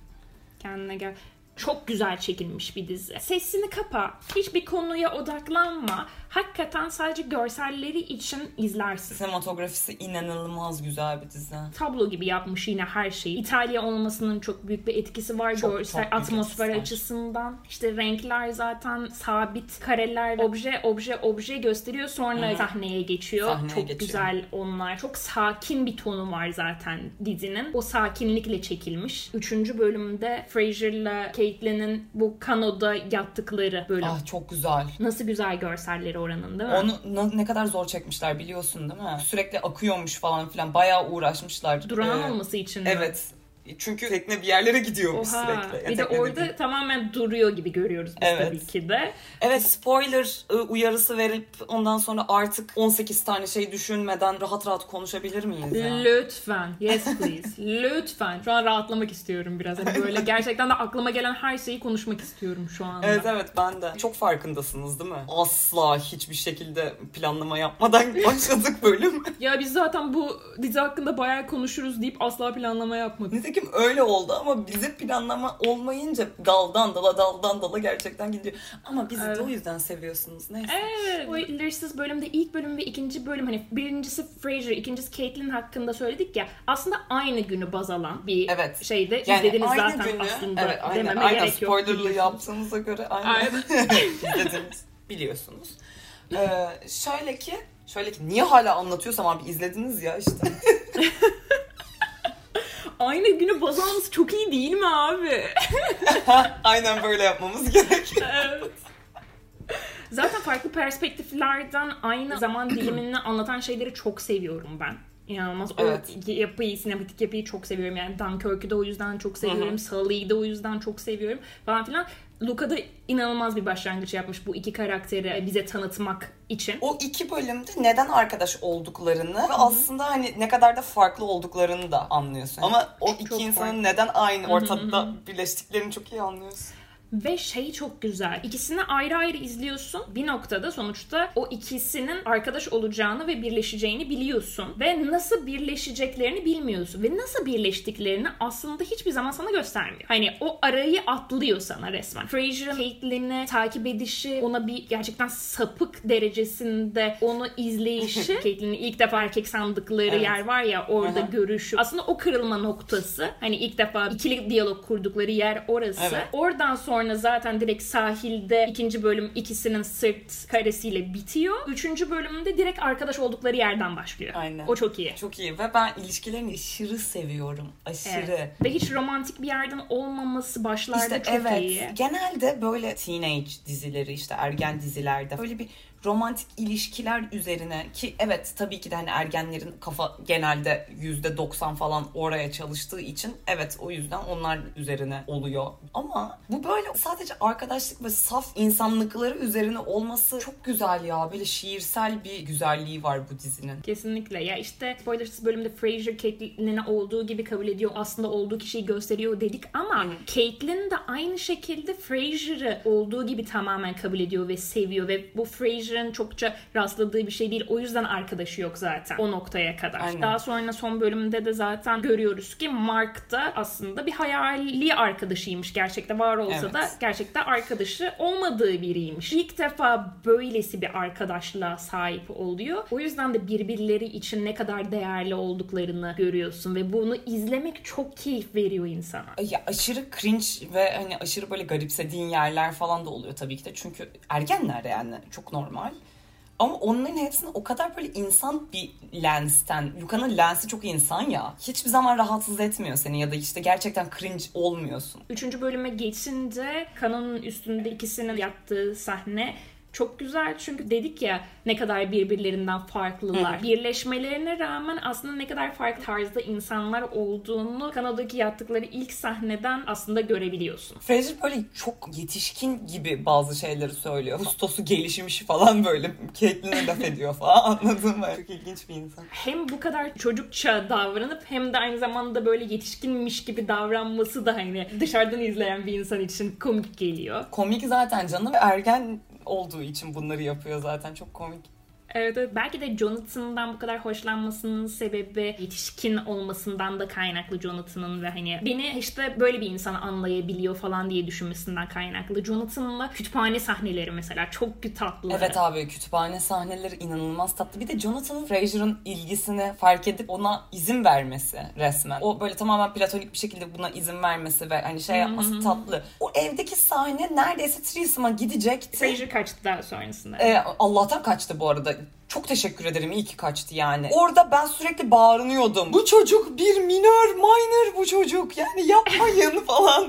Kendine gel. Çok güzel çekilmiş bir dizi. Sesini kapa. Hiçbir konuya odaklanma. Hakikaten sadece görselleri için izlersin. Sinematografisi inanılmaz güzel bir dizi. Tablo gibi yapmış yine her şeyi. İtalya olmasının çok büyük bir etkisi var. Çok, Görsel, çok atmosfer açısından. İşte renkler zaten sabit. Kareler obje obje obje gösteriyor. Sonra sahneye geçiyor. Sahneye çok geçiyor. güzel onlar. Çok sakin bir tonu var zaten dizinin. O sakinlikle çekilmiş. Üçüncü bölümde Fraser'la Caitlyn'in bu kanoda yattıkları bölüm. Ah çok güzel. Nasıl güzel görselleri oranın değil mi? Onu ne kadar zor çekmişler biliyorsun değil mi? Sürekli akıyormuş falan filan. Bayağı uğraşmışlar. Durağan Ee, olması için mi? Evet. Çünkü tekne bir yerlere gidiyormuş Oha. sürekli. Bir de orada dediğim. tamamen duruyor gibi görüyoruz biz Evet. tabii ki de. Evet spoiler ı, uyarısı verip ondan sonra artık 18 tane şey düşünmeden rahat rahat konuşabilir miyiz ya? Lütfen. Yes *laughs* please. Lütfen. Şu an rahatlamak istiyorum biraz. Hani böyle *laughs* gerçekten de aklıma gelen her şeyi konuşmak istiyorum şu anda. Evet evet ben de. Çok farkındasınız değil mi? Asla hiçbir şekilde planlama yapmadan *laughs* başladık bölüm. Ya biz zaten bu dizi hakkında bayağı konuşuruz deyip asla planlama yapmadık. Nitekim öyle oldu ama bize planlama olmayınca daldan dala daldan dala gerçekten gidiyor. Ama bizi de Evet. o yüzden seviyorsunuz. Neyse. Evet. O ilişsiz bölümde ilk bölüm ve ikinci bölüm hani birincisi Fraser, ikincisi Caitlyn hakkında söyledik ya aslında aynı günü baz alan bir Evet. şeyde Yani izlediniz aynı zaten günü, aslında evet, aynen, dememe aynen gerek yok. spoilerlı yaptığımıza göre aynen, Aynen. *laughs* *laughs* izlediniz. Biliyorsunuz. Ee, şöyle ki, şöyle ki niye hala anlatıyorsam abi izlediniz ya işte. *laughs* Aynı günü baz alması çok iyi değil mi abi? *laughs* aynen böyle yapmamız gerek. evet. Zaten farklı perspektiflerden aynı zaman dilimini *clears throat* anlatan şeyleri çok seviyorum ben. İnanılmaz. Evet. O yapıyı, sinematik yapıyı çok seviyorum. Yani Dunkirk'ü de o yüzden çok seviyorum. Sully'yi de o yüzden çok seviyorum falan filan. Luca da inanılmaz bir başlangıç yapmış bu iki karakteri bize tanıtmak için. O iki bölümde neden arkadaş olduklarını ve aslında hani ne kadar da farklı olduklarını da anlıyorsun. Ama o iki Çok insanın farklı. neden aynı ortada birleştiklerini çok iyi anlıyorsun. Ve şey çok güzel. İkisini ayrı ayrı izliyorsun. Bir noktada sonuçta o ikisinin arkadaş olacağını ve birleşeceğini biliyorsun. Ve nasıl birleşeceklerini bilmiyorsun. Ve nasıl birleştiklerini aslında hiçbir zaman sana göstermiyor. Hani o arayı atlıyor sana resmen. Fraser'ın Caitlyn'i takip edişi, ona bir gerçekten sapık derecesinde onu izleyişi. *laughs* Caitlyn'i ilk defa erkek sandıkları Evet. yer var ya orada Aha. görüşü. Aslında o kırılma noktası. Hani ilk defa ikili diyalog kurdukları yer orası. Evet. Oradan sonra sonra zaten direkt sahilde ikinci bölüm ikisinin sırt karesiyle bitiyor. Üçüncü bölümde direkt arkadaş oldukları yerden başlıyor. Aynen. O çok iyi. Çok iyi ve ben ilişkilerini aşırı seviyorum. Aşırı. Evet. Ve hiç romantik bir yerden olmaması başlarda İşte çok evet. iyi. Genelde böyle teenage dizileri işte ergen dizilerde böyle bir romantik ilişkiler üzerine ki evet tabii ki de hani ergenlerin kafa genelde yüzde 90 falan oraya çalıştığı için evet o yüzden onlar üzerine oluyor. Ama bu böyle sadece arkadaşlık ve saf insanlıkları üzerine olması çok güzel ya. Böyle şiirsel bir güzelliği var bu dizinin. Kesinlikle. Ya işte spoilersız bölümde Frasier Caitlyn'i olduğu gibi kabul ediyor. Aslında olduğu kişiyi gösteriyor dedik ama Caitlyn de aynı şekilde Frasier'ı olduğu gibi tamamen kabul ediyor ve seviyor ve bu Frasier'ın çokça rastladığı bir şey değil. O yüzden arkadaşı yok zaten o noktaya kadar. Aynen. Daha sonra son bölümde de zaten görüyoruz ki Mark da aslında bir hayali arkadaşıymış. Gerçekte var olsa Evet. da gerçekte arkadaşı olmadığı biriymiş. İlk defa böylesi bir arkadaşlığa sahip oluyor. O yüzden de birbirleri için ne kadar değerli olduklarını görüyorsun ve bunu izlemek çok keyif veriyor insana. Ya aşırı cringe ve hani aşırı böyle garipsediğin yerler falan da oluyor tabii ki de. Çünkü ergenler yani çok normal. Ama onların hepsini o kadar böyle insan bir lensten. Luka'nın lensi çok insan ya. Hiçbir zaman rahatsız etmiyor seni ya da işte gerçekten cringe olmuyorsun. Üçüncü bölüme geçince kanonun üstünde ikisinin yattığı sahne çok güzel çünkü dedik ya ne kadar birbirlerinden farklılar. Birleşmelerine rağmen aslında ne kadar farklı tarzda insanlar olduğunu kanadaki yattıkları ilk sahneden aslında görebiliyorsun. Fraser böyle çok yetişkin gibi bazı şeyleri söylüyor. Hustosu gelişmiş falan böyle. Caitlyn'e laf ediyor falan *laughs* anladın mı? Çok ilginç bir insan. Hem bu kadar çocukça davranıp hem de aynı zamanda böyle yetişkinmiş gibi davranması da hani dışarıdan izleyen bir insan için komik geliyor. Komik zaten canım. Ergen olduğu için bunları yapıyor zaten. Çok komik. Evet, evet. Belki de Jonathan'dan bu kadar hoşlanmasının sebebi yetişkin olmasından da kaynaklı Jonathan'ın ve hani beni işte böyle bir insan anlayabiliyor falan diye düşünmesinden kaynaklı. Jonathan'la kütüphane sahneleri mesela çok tatlı. Evet abi kütüphane sahneleri inanılmaz tatlı. Bir de Jonathan'ın Fraser'ın ilgisini fark edip ona izin vermesi resmen. O böyle tamamen platonik bir şekilde buna izin vermesi ve hani şey yapması tatlı. O evdeki sahne neredeyse threesome'a gidecekti. Fraser kaçtı daha sonrasında. Ee, Allah'tan kaçtı bu arada. good Çok teşekkür ederim. iyi ki kaçtı yani. Orada ben sürekli bağırıyordum. Bu çocuk bir minör, minor bu çocuk. Yani yapmayın *laughs* falan.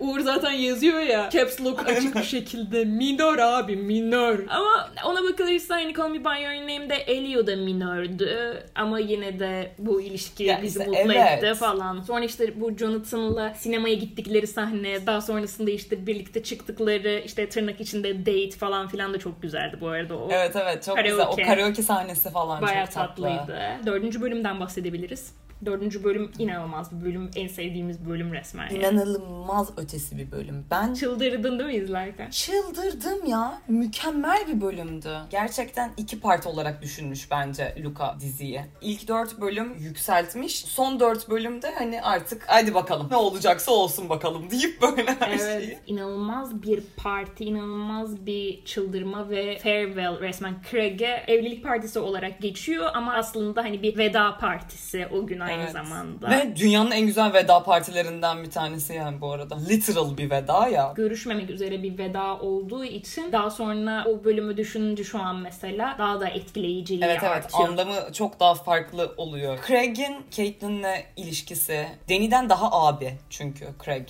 Uğur zaten yazıyor ya caps lock açık bir şekilde minor abi minor. Ama ona bakılırsa hani Call Me By Your Name'de Elio da minördü ama yine de bu ilişki Ya bizi işte mutlu evet. etti falan. Sonra işte bu Jonathan'la sinemaya gittikleri sahne daha sonrasında işte birlikte çıktıkları işte tırnak içinde date falan filan da çok güzeldi bu arada. O evet evet çok güzel. O Karaoke. karaoke sahnesi falan bayağı çok tatlı. tatlıydı. Dördüncü bölümden bahsedebiliriz. Dördüncü bölüm inanılmaz bir bölüm. En sevdiğimiz bölüm resmen. yani. İnanılmaz ötesi bir bölüm. Ben Çıldırdın değil mi izlerken? çıldırdım ya. Mükemmel bir bölümdü. Gerçekten iki part olarak düşünmüş bence Luca diziyi. İlk dört bölüm yükseltmiş. Son dört bölümde hani artık hadi bakalım ne olacaksa olsun bakalım *laughs* deyip böyle her şeyi. Evet, inanılmaz bir parti, inanılmaz bir çıldırma ve farewell resmen Craig'e evlilik partisi olarak geçiyor ama aslında hani bir veda partisi o gün aynı Evet. zamanda. Ve dünyanın en güzel veda partilerinden bir tanesi yani bu arada. Literal bir veda ya. görüşmemek üzere bir veda olduğu için daha sonra o bölümü düşününce şu an mesela daha da etkileyiciliği Evet evet artıyor. anlamı çok daha farklı oluyor. Craig'in Caitlyn'le ilişkisi Deni'den daha abi çünkü Craig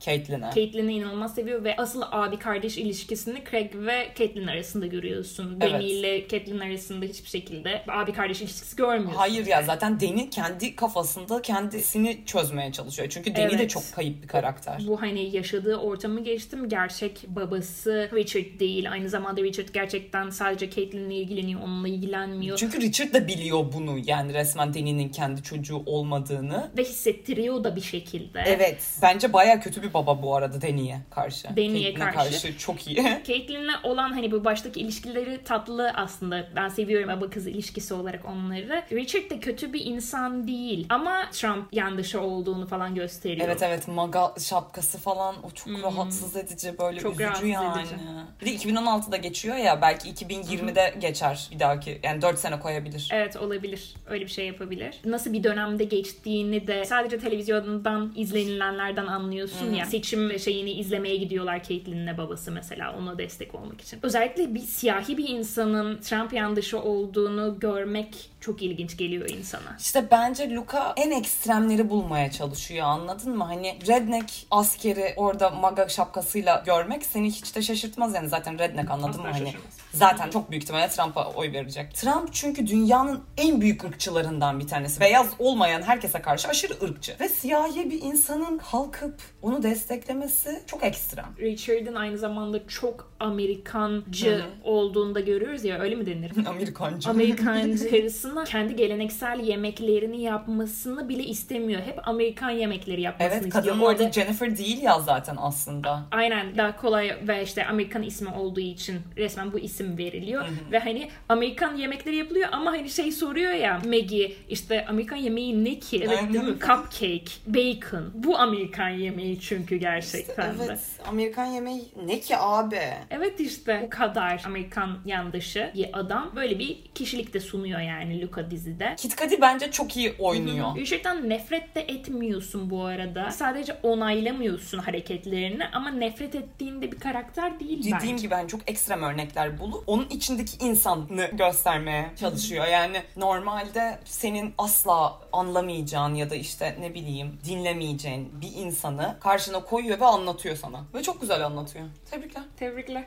Caitlyn'e. Caitlyn'i inanılmaz seviyor ve asıl abi kardeş ilişkisini Craig ve Caitlyn arasında görüyorsun. Evet. Dany ile Caitlyn arasında hiçbir şekilde abi kardeş ilişkisi görmüyorsun. Hayır ya zaten Deni kendi kafasında kendisini çözmeye çalışıyor. Çünkü Deni de Evet. çok kayıp bir karakter. Bu hani yaşadığı ortamı geçtim. Gerçek babası Richard değil. Aynı zamanda Richard gerçekten sadece Caitlyn'le ilgileniyor. Onunla ilgilenmiyor. Çünkü Richard da biliyor bunu yani resmen Deni'nin kendi çocuğu olmadığını. Ve hissettiriyor da bir şekilde. Evet. Bence baya kötü bir baba bu arada Deni'ye karşı. Dany'e Caitlyn'e karşı. çok iyi. *laughs* Caitlyn'le olan hani bu baştaki ilişkileri tatlı aslında. Ben seviyorum baba kız ilişkisi olarak onları. Richard da kötü bir insan değil. Değil. Ama Trump yanlışı olduğunu falan gösteriyor. Evet evet maga şapkası falan o çok rahatsız edici böyle Hmm. Çok üzücü yani. edici. Bir de 2016'da geçiyor ya belki 2020'de geçer bir dahaki yani 4 sene koyabilir. Evet olabilir. Öyle bir şey yapabilir. Nasıl bir dönemde geçtiğini de sadece televizyondan izlenilenlerden anlıyorsun ya. Seçim şeyini izlemeye gidiyorlar Caitlyn'le babası mesela ona destek olmak için. Özellikle bir siyahi bir insanın Trump yanlışı olduğunu görmek çok ilginç geliyor insana. İşte bence Luca en ekstremleri bulmaya çalışıyor anladın mı? Hani redneck askeri orada maga şapkasıyla görmek seni hiç de şaşırtmaz yani zaten redneck anladın mı? Asla Hani şaşırmaz. Zaten çok büyük ihtimalle Trump'a oy verecek. Trump çünkü dünyanın en büyük ırkçılarından bir tanesi. Beyaz olmayan herkese karşı aşırı ırkçı. Ve siyahi bir insanın kalkıp onu desteklemesi çok ekstrem. Richard'ın aynı zamanda çok Amerikancı olduğunu da görüyoruz ya öyle mi denir? *laughs* Amerikancı. Amerikancısına kendi geleneksel yemeklerini yapmasını bile istemiyor. Hep Amerikan yemekleri yapmasını Evet istiyor. kadının Orada adı Jennifer değil ya zaten aslında. Aynen daha kolay ve işte Amerikan ismi olduğu için resmen bu isim veriliyor. Ve hani Amerikan yemekleri yapılıyor ama hani şey soruyor ya Maggie işte Amerikan yemeği ne ki? Evet değil mi? Cupcake, bacon. Bu Amerikan yemeği çünkü gerçekten de. Evet Amerikan yemeği ne ki abi? Evet işte bu kadar Amerikan yandaşı bir adam böyle bir kişilik de sunuyor yani Luca dizide. Kit Cudi bence çok iyi oynuyor. Gerçekten nefret de etmiyorsun bu arada. Sadece onaylamıyorsun hareketlerini ama nefret ettiğinde bir karakter değil Dediğim bence. gibi hani çok ekstrem örnekler bulup onun içindeki insanı göstermeye çalışıyor. Yani normalde senin asla anlamayacağın ya da işte ne bileyim dinlemeyeceğin bir insanı karşına koyuyor ve anlatıyor sana. Ve çok güzel anlatıyor. Tebrikler. Tebrikler.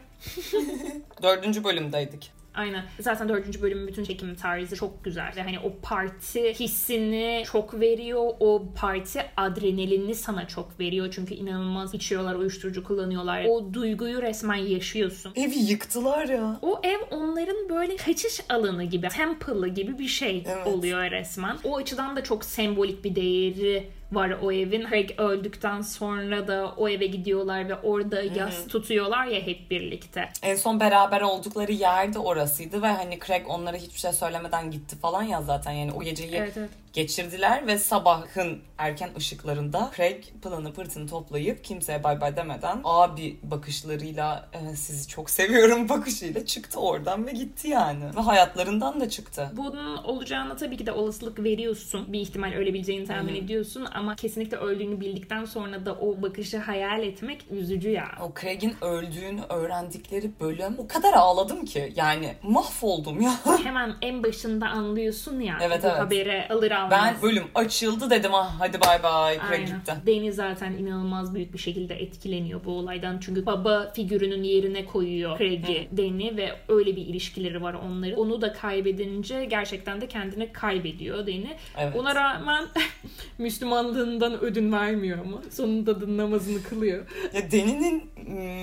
Dördüncü bölümdeydik. Aynen. Zaten dördüncü bölümün bütün çekim tarzı çok güzel. Ve hani o parti hissini çok veriyor. O parti adrenalinini sana çok veriyor. Çünkü inanılmaz içiyorlar, uyuşturucu kullanıyorlar. O duyguyu resmen yaşıyorsun. Evi yıktılar ya. O ev onların böyle kaçış alanı gibi, temple'ı gibi bir şey Evet. oluyor resmen. O açıdan da çok sembolik bir değeri var o evin. Craig öldükten sonra da o eve gidiyorlar ve orada yas tutuyorlar ya hep birlikte. En son beraber oldukları yerde orasıydı ve hani Craig onlara hiçbir şey söylemeden gitti falan ya zaten yani o geceyi Evet, evet. Geçirdiler ve sabahın erken ışıklarında Craig pılını pırtını toplayıp kimseye bay bay demeden abi bakışlarıyla "E, sizi çok seviyorum *laughs* bakışıyla çıktı oradan ve gitti yani. Ve hayatlarından da çıktı. Bunun olacağına tabii ki de olasılık veriyorsun. Bir ihtimal ölebileceğini tahmin ediyorsun ama kesinlikle öldüğünü bildikten sonra da o bakışı hayal etmek üzücü ya. O Craig'in öldüğünü öğrendikleri bölüm o kadar ağladım ki yani mahvoldum ya. Hemen en başında anlıyorsun ya Evet, bu evet. haberi alır almaz. Ben bölüm açıldı dedim ah hadi bay bay Aynen. gitti. Deni zaten inanılmaz büyük bir şekilde etkileniyor bu olaydan. Çünkü baba figürünün yerine koyuyor Craig'i Deni ve öyle bir ilişkileri var onların. Onu da kaybedince gerçekten de kendini kaybediyor Deni. Evet. Ona rağmen *laughs* Müslümanlığından ödün vermiyor ama. Sonunda da namazını kılıyor. Ya Deni'nin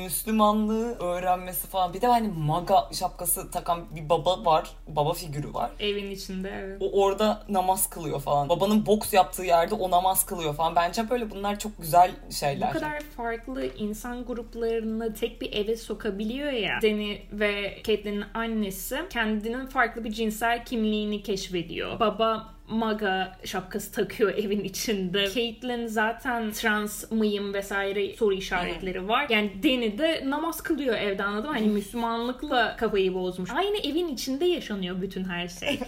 Müslümanlığı öğrenmesi falan. Bir de hani maga şapkası takan bir baba var. Baba figürü var. Evin içinde evet. O orada namaz kılıyor falan. Babanın boks yaptığı yerde o namaz kılıyor falan. Bence böyle bunlar çok güzel şeyler. Bu kadar farklı insan gruplarını tek bir eve sokabiliyor ya. Deni ve Caitlyn'in annesi kendinin farklı bir cinsel kimliğini keşfediyor. Baba maga şapkası takıyor *laughs* evin içinde. Caitlyn zaten trans mıyım vesaire soru işaretleri var. Yani Deni de namaz kılıyor evde anladın mı? Hani *laughs* Müslümanlıkla kafayı bozmuş. Aynı evin içinde yaşanıyor bütün her şey.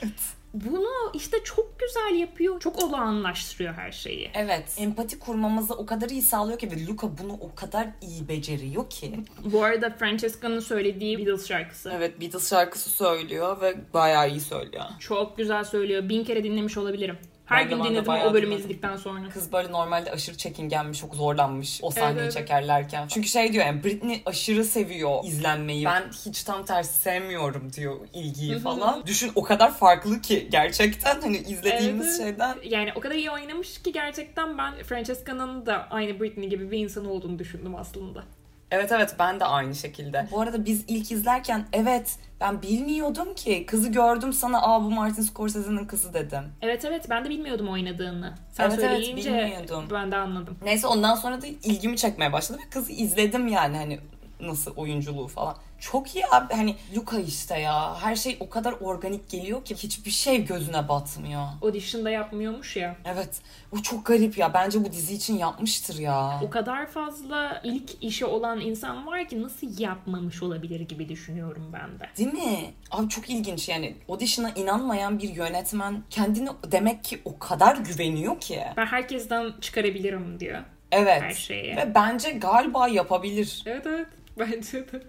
Bunu işte çok güzel yapıyor. Çok olağanlaştırıyor her şeyi. Evet. Empati kurmamızı o kadar iyi sağlıyor ki ve Luca bunu o kadar iyi beceriyor ki. Bu arada Francesca'nın söylediği Beatles şarkısı. Evet Beatles şarkısı söylüyor ve bayağı iyi söylüyor. Çok güzel söylüyor. Bin kere dinlemiş olabilirim. Her gün dinledim o bölümü izledikten sonra. Kız böyle normalde aşırı çekingenmiş, çok zorlanmış o sahneyi evet. çekerlerken. Çünkü şey diyor yani Britney aşırı seviyor izlenmeyi. Ben hiç tam tersi sevmiyorum diyor ilgiyi falan. Düşün o kadar farklı ki gerçekten hani izlediğimiz Evet. şeyden. Yani o kadar iyi oynamış ki gerçekten ben Francesca'nın da aynı Britney gibi bir insan olduğunu düşündüm aslında. Evet evet ben de aynı şekilde. Bu arada biz ilk izlerken evet ben bilmiyordum ki. Kızı gördüm sana aa bu Martin Scorsese'nin kızı dedim. Evet evet ben de bilmiyordum oynadığını. Sen Evet, evet, bilmiyordum. ben de anladım. Neyse ondan sonra da ilgimi çekmeye başladı ve kızı izledim yani hani nasıl oyunculuğu falan. Çok iyi abi hani Luca işte ya her şey o kadar organik geliyor ki hiçbir şey gözüne batmıyor. Audition'da yapmıyormuş ya. Evet bu çok garip ya bence bu dizi için yapmıştır ya. O kadar fazla ilk işi olan insan var ki nasıl yapmamış olabilir gibi düşünüyorum ben de. Değil mi? Abi çok ilginç yani audition'a inanmayan bir yönetmen kendini demek ki o kadar güveniyor ki. Ben herkesten çıkarabilirim diyor. Evet. Her şeyi. Ve bence galiba yapabilir. Evet evet *laughs* bence de.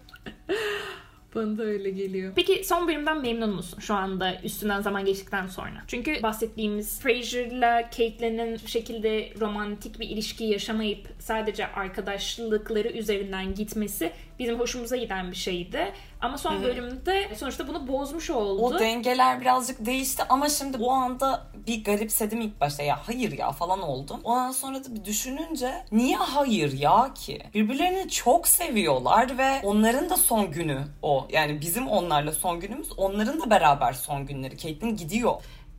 Bana da öyle geliyor. Peki son bölümden memnun musun şu anda üstünden zaman geçtikten sonra? Çünkü bahsettiğimiz Frasier'la Caitlyn'in bu şekilde romantik bir ilişki yaşamayıp sadece arkadaşlıkları üzerinden gitmesi bizim hoşumuza giden bir şeydi. Ama son bölümde sonuçta bunu bozmuş oldu. O dengeler birazcık değişti ama şimdi o anda bir garipsedim ilk başta ya hayır ya falan oldum. Ondan sonra da bir düşününce niye hayır ya ki? Birbirlerini çok seviyorlar ve onların da son günü o. Yani bizim onlarla son günümüz onların da beraber son günleri. Caitlyn gidiyor.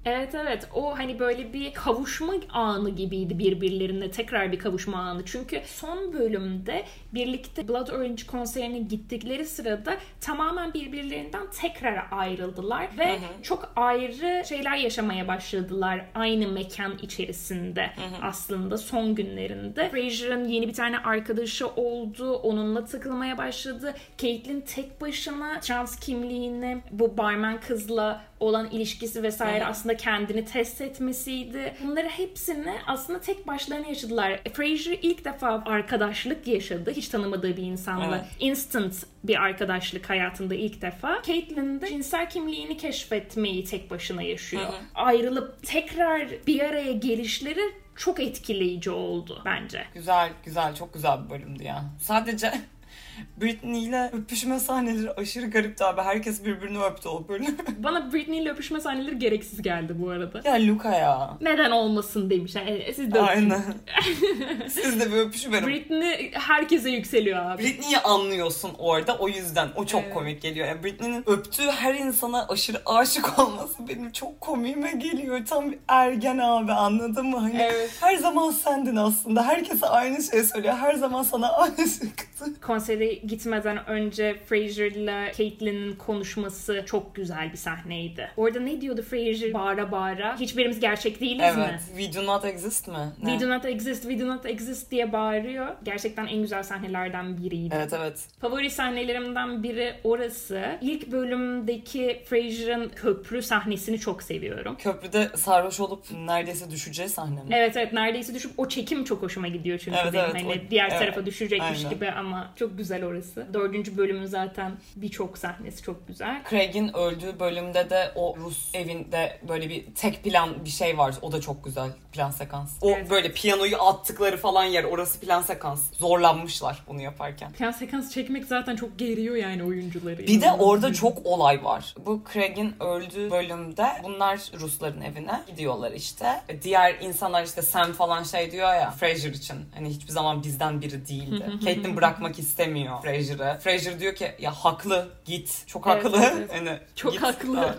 Evet evet o hani böyle bir kavuşma anı gibiydi birbirlerine tekrar bir kavuşma anı. Çünkü son bölümde birlikte Blood Orange konserine gittikleri sırada tamamen birbirlerinden tekrar ayrıldılar ve çok ayrı şeyler yaşamaya başladılar aynı mekan içerisinde aslında son günlerinde. Frasier'ın yeni bir tane arkadaşı oldu. Onunla takılmaya başladı. Caitlyn tek başına trans kimliğini bu barman kızla olan ilişkisi vesaire aslında kendini test etmesiydi. Bunları hepsini aslında tek başlarına yaşadılar. Frasier ilk defa arkadaşlık yaşadı. Hiç tanımadığı bir insanla. Evet. Instant bir arkadaşlık hayatında ilk defa. Caitlyn de cinsel kimliğini keşfetmeyi tek başına yaşıyor. Ayrılıp tekrar bir araya gelişleri çok etkileyici oldu bence. Güzel güzel çok güzel bir bölümdü ya. Sadece Britney ile öpüşme sahneleri aşırı garipti abi. Herkes birbirini öptü o bölüm. *laughs* Bana Britney ile öpüşme sahneleri gereksiz geldi bu arada. ya Luca ya. Neden olmasın demişler. Yani siz de öpün. Aynen. *laughs* Siz de bir öpüşüverin. Britney herkese yükseliyor abi. Britney'i anlıyorsun orada o yüzden. O çok Evet. komik geliyor. Yani Britney'nin öptüğü her insana aşırı aşık olması benim çok komiğime geliyor. Tam bir ergen abi anladın mı? Hani Evet. her zaman sendin aslında. Herkese aynı şeyi söylüyor. Her zaman sana *laughs* aşıktı. Konsere gitmeden önce Frasier'la Caitlyn'in konuşması çok güzel bir sahneydi. Orada ne diyordu Frasier bağıra bağıra? Hiçbirimiz gerçek değiliz mi? Evet. We do not exist mi? Ne? We do not exist, we do not exist diye bağırıyor. Gerçekten en güzel sahnelerden biriydi. Evet evet. Favori sahnelerimden biri orası. İlk bölümdeki Frasier'ın köprü sahnesini çok seviyorum. Köprüde sarhoş olup neredeyse düşeceği sahne mi? Evet evet neredeyse düşüp o çekim çok hoşuma gidiyor çünkü Evet, benim evet, hani o- diğer evet. tarafa düşecekmiş Aynen. gibi ama çok güzel orası. Dördüncü bölümün zaten birçok sahnesi çok güzel. Craig'in öldüğü bölümde de o Rus evinde böyle bir tek plan bir şey var. O da çok güzel plan sekans. O Evet. böyle piyanoyu attıkları falan yer orası plan sekans. Zorlanmışlar bunu yaparken. Plan sekans çekmek zaten çok geriyor yani oyuncuları. Bir de orada çok olay var. Bu Craig'in öldüğü bölümde bunlar Rusların evine gidiyorlar işte. Diğer insanlar işte Sam falan şey diyor ya Frasier için. Hani hiçbir zaman bizden biri değildi. Caitlyn bırakmak istemiyor Frasier'ı. Frasier diyor ki ya haklı git. Çok Evet, haklı. evet, evet. *laughs* hani Çok git. haklı.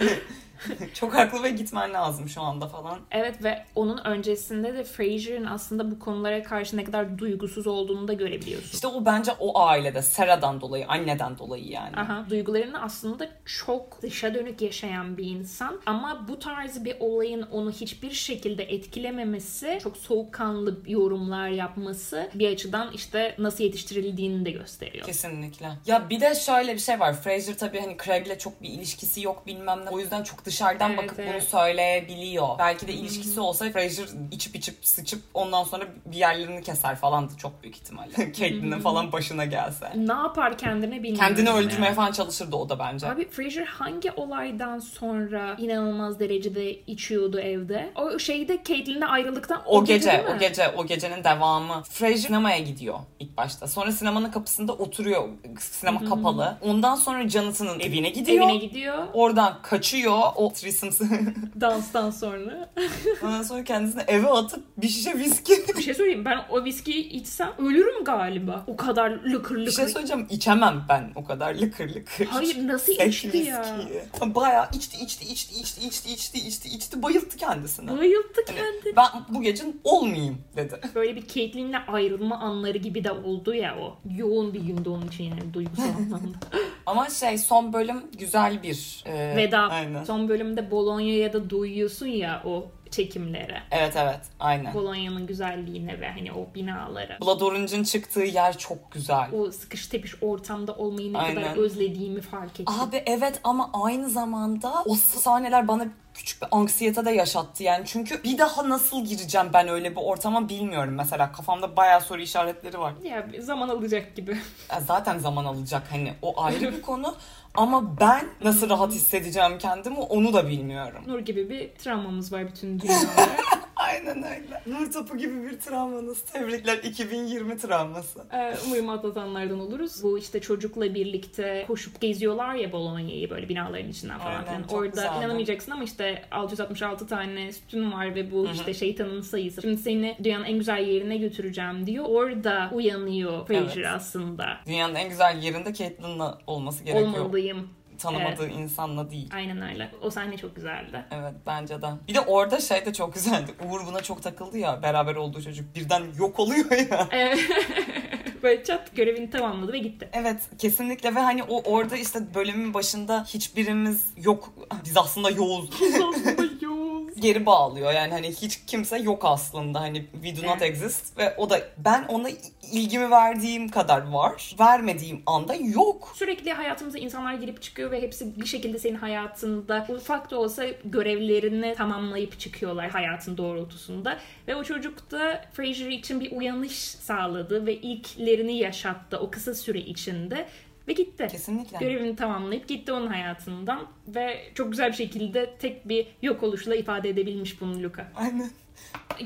*laughs* *laughs* Çok haklı ve gitmen lazım şu anda falan. Evet ve onun öncesinde de Frasier'in aslında bu konulara karşı ne kadar duygusuz olduğunu da görebiliyorsun. İşte o bence o ailede Sarah'dan dolayı, anneden dolayı yani. Aha, duygularını aslında çok dışa dönük yaşayan bir insan ama bu tarz bir olayın onu hiçbir şekilde etkilememesi, çok soğukkanlı yorumlar yapması bir açıdan işte nasıl yetiştirildiğini de gösteriyor. Kesinlikle. Ya bir de şöyle bir şey var. Fraser tabii hani Craig'le çok bir ilişkisi yok bilmem ne. O yüzden çok dışarıdan Evet, bakıp evet. bunu söyleyebiliyor. Belki de ilişkisi olsa Fraser içip içip sıçıp ondan sonra bir yerlerini keser falandı çok büyük ihtimalle. *laughs* Caitlyn'in falan başına gelse. Ne yapar kendine bilmiyorum. Kendini yani. öldürmeye falan çalışırdı o da bence. Abi Fraser hangi olaydan sonra inanılmaz derecede içiyordu evde? O şeyde Caitlyn'le ayrılıktan O gece, değil mi? o gece, o gecenin devamı. Fraser sinemaya gidiyor ilk başta. Sonra sinemanın kapısında oturuyor. Sinema kapalı. Ondan sonra Jonathan'ın evine gidiyor. Evine gidiyor. Oradan kaçıyor. o threesomes *laughs* Danstan sonra. *laughs* ondan sonra kendisini eve atıp bir şişe viski. Bir şey söyleyeyim ben o viskiyi içsem ölürüm galiba. O kadar lıkır bir lıkır. şey söyleyeceğim içemem ben o kadar lıkır lıkır. Hayır nasıl Sek içti ya? viskiyi. Bayağı içti içti içti içti içti içti içti içti bayılttı kendisini. Bayılttı Hani kendini. ben bu gece olmayayım dedi. Böyle bir Caitlyn'le ayrılma anları gibi de oldu ya o. Yoğun bir gündü onun için yani duygusal *laughs* anlamda. Ama şey son bölüm güzel bir e, Veda. Aynen. Son bölümde Bolonya'ya da duyuyorsun ya o çekimlere. Evet evet aynen. Bolonya'nın güzelliğine ve hani o binalara. Blood Orange'ın çıktığı yer çok güzel. O sıkış tepiş ortamda olmayı ne Aynen. kadar özlediğimi fark ettim. Abi evet ama aynı zamanda o sahneler bana küçük bir anksiyete de yaşattı yani. Çünkü bir daha nasıl gireceğim ben öyle bir ortama bilmiyorum mesela. Kafamda bayağı soru işaretleri var. Ya zaman alacak gibi. Ya zaten zaman alacak hani o ayrı bir konu. *laughs* Ama ben nasıl rahat hissedeceğim kendimi onu da bilmiyorum. Nur gibi bir travmamız var bütün *laughs* dünya olarak. Aynen öyle. Nur topu gibi bir travmanız. Tebrikler 2020 travması. Ee, umarım atlatanlardan oluruz. Bu işte çocukla birlikte koşup geziyorlar ya Bolonya'yı böyle binaların içinden falan. Aynen, çok Orada güzeldi. inanamayacaksın ama işte 666 tane sütun var ve bu işte şeytanın sayısı. Şimdi seni dünyanın en güzel yerine götüreceğim diyor. Orada uyanıyor Fraser Evet. aslında. Dünyanın en güzel yerinde Caitlyn'la olması gerekiyor. Olmalıyım. Tanımadığı insanla değil. Aynen öyle. O sahne çok güzeldi. Evet bence de. Bir de orada şey de çok güzeldi. Uğur buna çok takıldı ya. Beraber olduğu çocuk birden yok oluyor ya. *laughs* Böyle çat görevini tamamladı ve gitti. Evet kesinlikle ve hani o orada işte bölümün başında hiçbirimiz yok. Biz aslında yoğuz. Geri bağlıyor yani hani hiç kimse yok aslında hani we do not exist ve o da ben ona ilgimi verdiğim kadar var. Vermediğim anda yok. Sürekli hayatımıza insanlar girip çıkıyor ve hepsi bir şekilde senin hayatında ufak da olsa görevlerini tamamlayıp çıkıyorlar hayatın doğrultusunda. Ve o çocuk da Fraser için bir uyanış sağladı ve ilklerini yaşattı o kısa süre içinde ve gitti. Kesinlikle. Görevini tamamlayıp gitti onun hayatından ve çok güzel bir şekilde tek bir yok oluşla ifade edebilmiş bunu Luca. Aynen.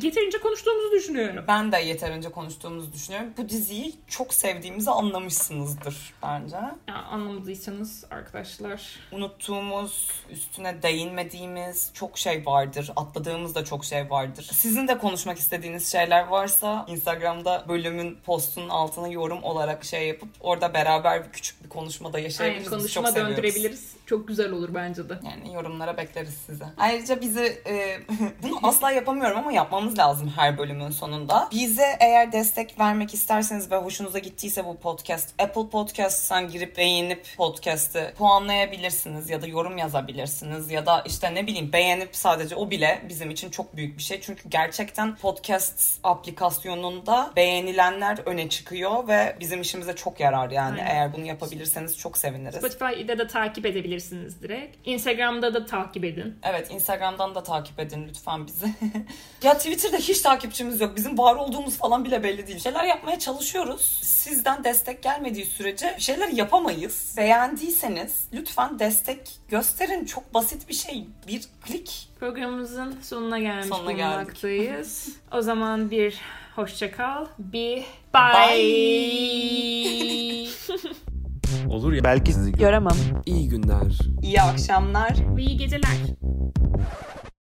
Yeterince konuştuğumuzu düşünüyorum. Ben de yeterince konuştuğumuzu düşünüyorum. Bu diziyi çok sevdiğimizi anlamışsınızdır bence. Ya, anlamadıysanız arkadaşlar unuttuğumuz, üstüne değinmediğimiz çok şey vardır. Atladığımız da çok şey vardır. Sizin de konuşmak istediğiniz şeyler varsa Instagram'da bölümün postunun altına yorum olarak şey yapıp orada beraber bir küçük bir konuşma da Aynen, yaşayabiliriz. Biz konuşma çok seviyoruz. döndürebiliriz. Çok güzel olur bence de. Yani yorumlara bekleriz size. Ayrıca bizi e, *laughs* bunu asla yapamıyorum ama yapmamız lazım her bölümün sonunda. Bize eğer destek vermek isterseniz ve hoşunuza gittiyse bu podcast Apple Podcast'tan girip beğenip podcast'ı puanlayabilirsiniz ya da yorum yazabilirsiniz ya da işte ne bileyim beğenip sadece o bile bizim için çok büyük bir şey. Çünkü gerçekten podcast aplikasyonunda beğenilenler öne çıkıyor ve bizim işimize çok yarar yani. Aynen. Eğer bunu yapabilirseniz çok seviniriz. Spotify'da da takip edebilirsiniz direkt. Instagram'da da takip edin. Evet Instagram'dan da takip edin lütfen bizi. *laughs* ya Twitter'da hiç takipçimiz yok. Bizim var olduğumuz falan bile belli değil. Şeyler yapmaya çalışıyoruz. Sizden destek gelmediği sürece şeyler yapamayız. Beğendiyseniz lütfen destek gösterin. Çok basit bir şey. Bir klik. Programımızın sonuna gelmiş Sonuna geldik. bulunmaktayız. *laughs* o zaman bir hoşça kal, bir bye. *laughs* Olur ya. Belki sizi İyi günler. İyi akşamlar. iyi geceler.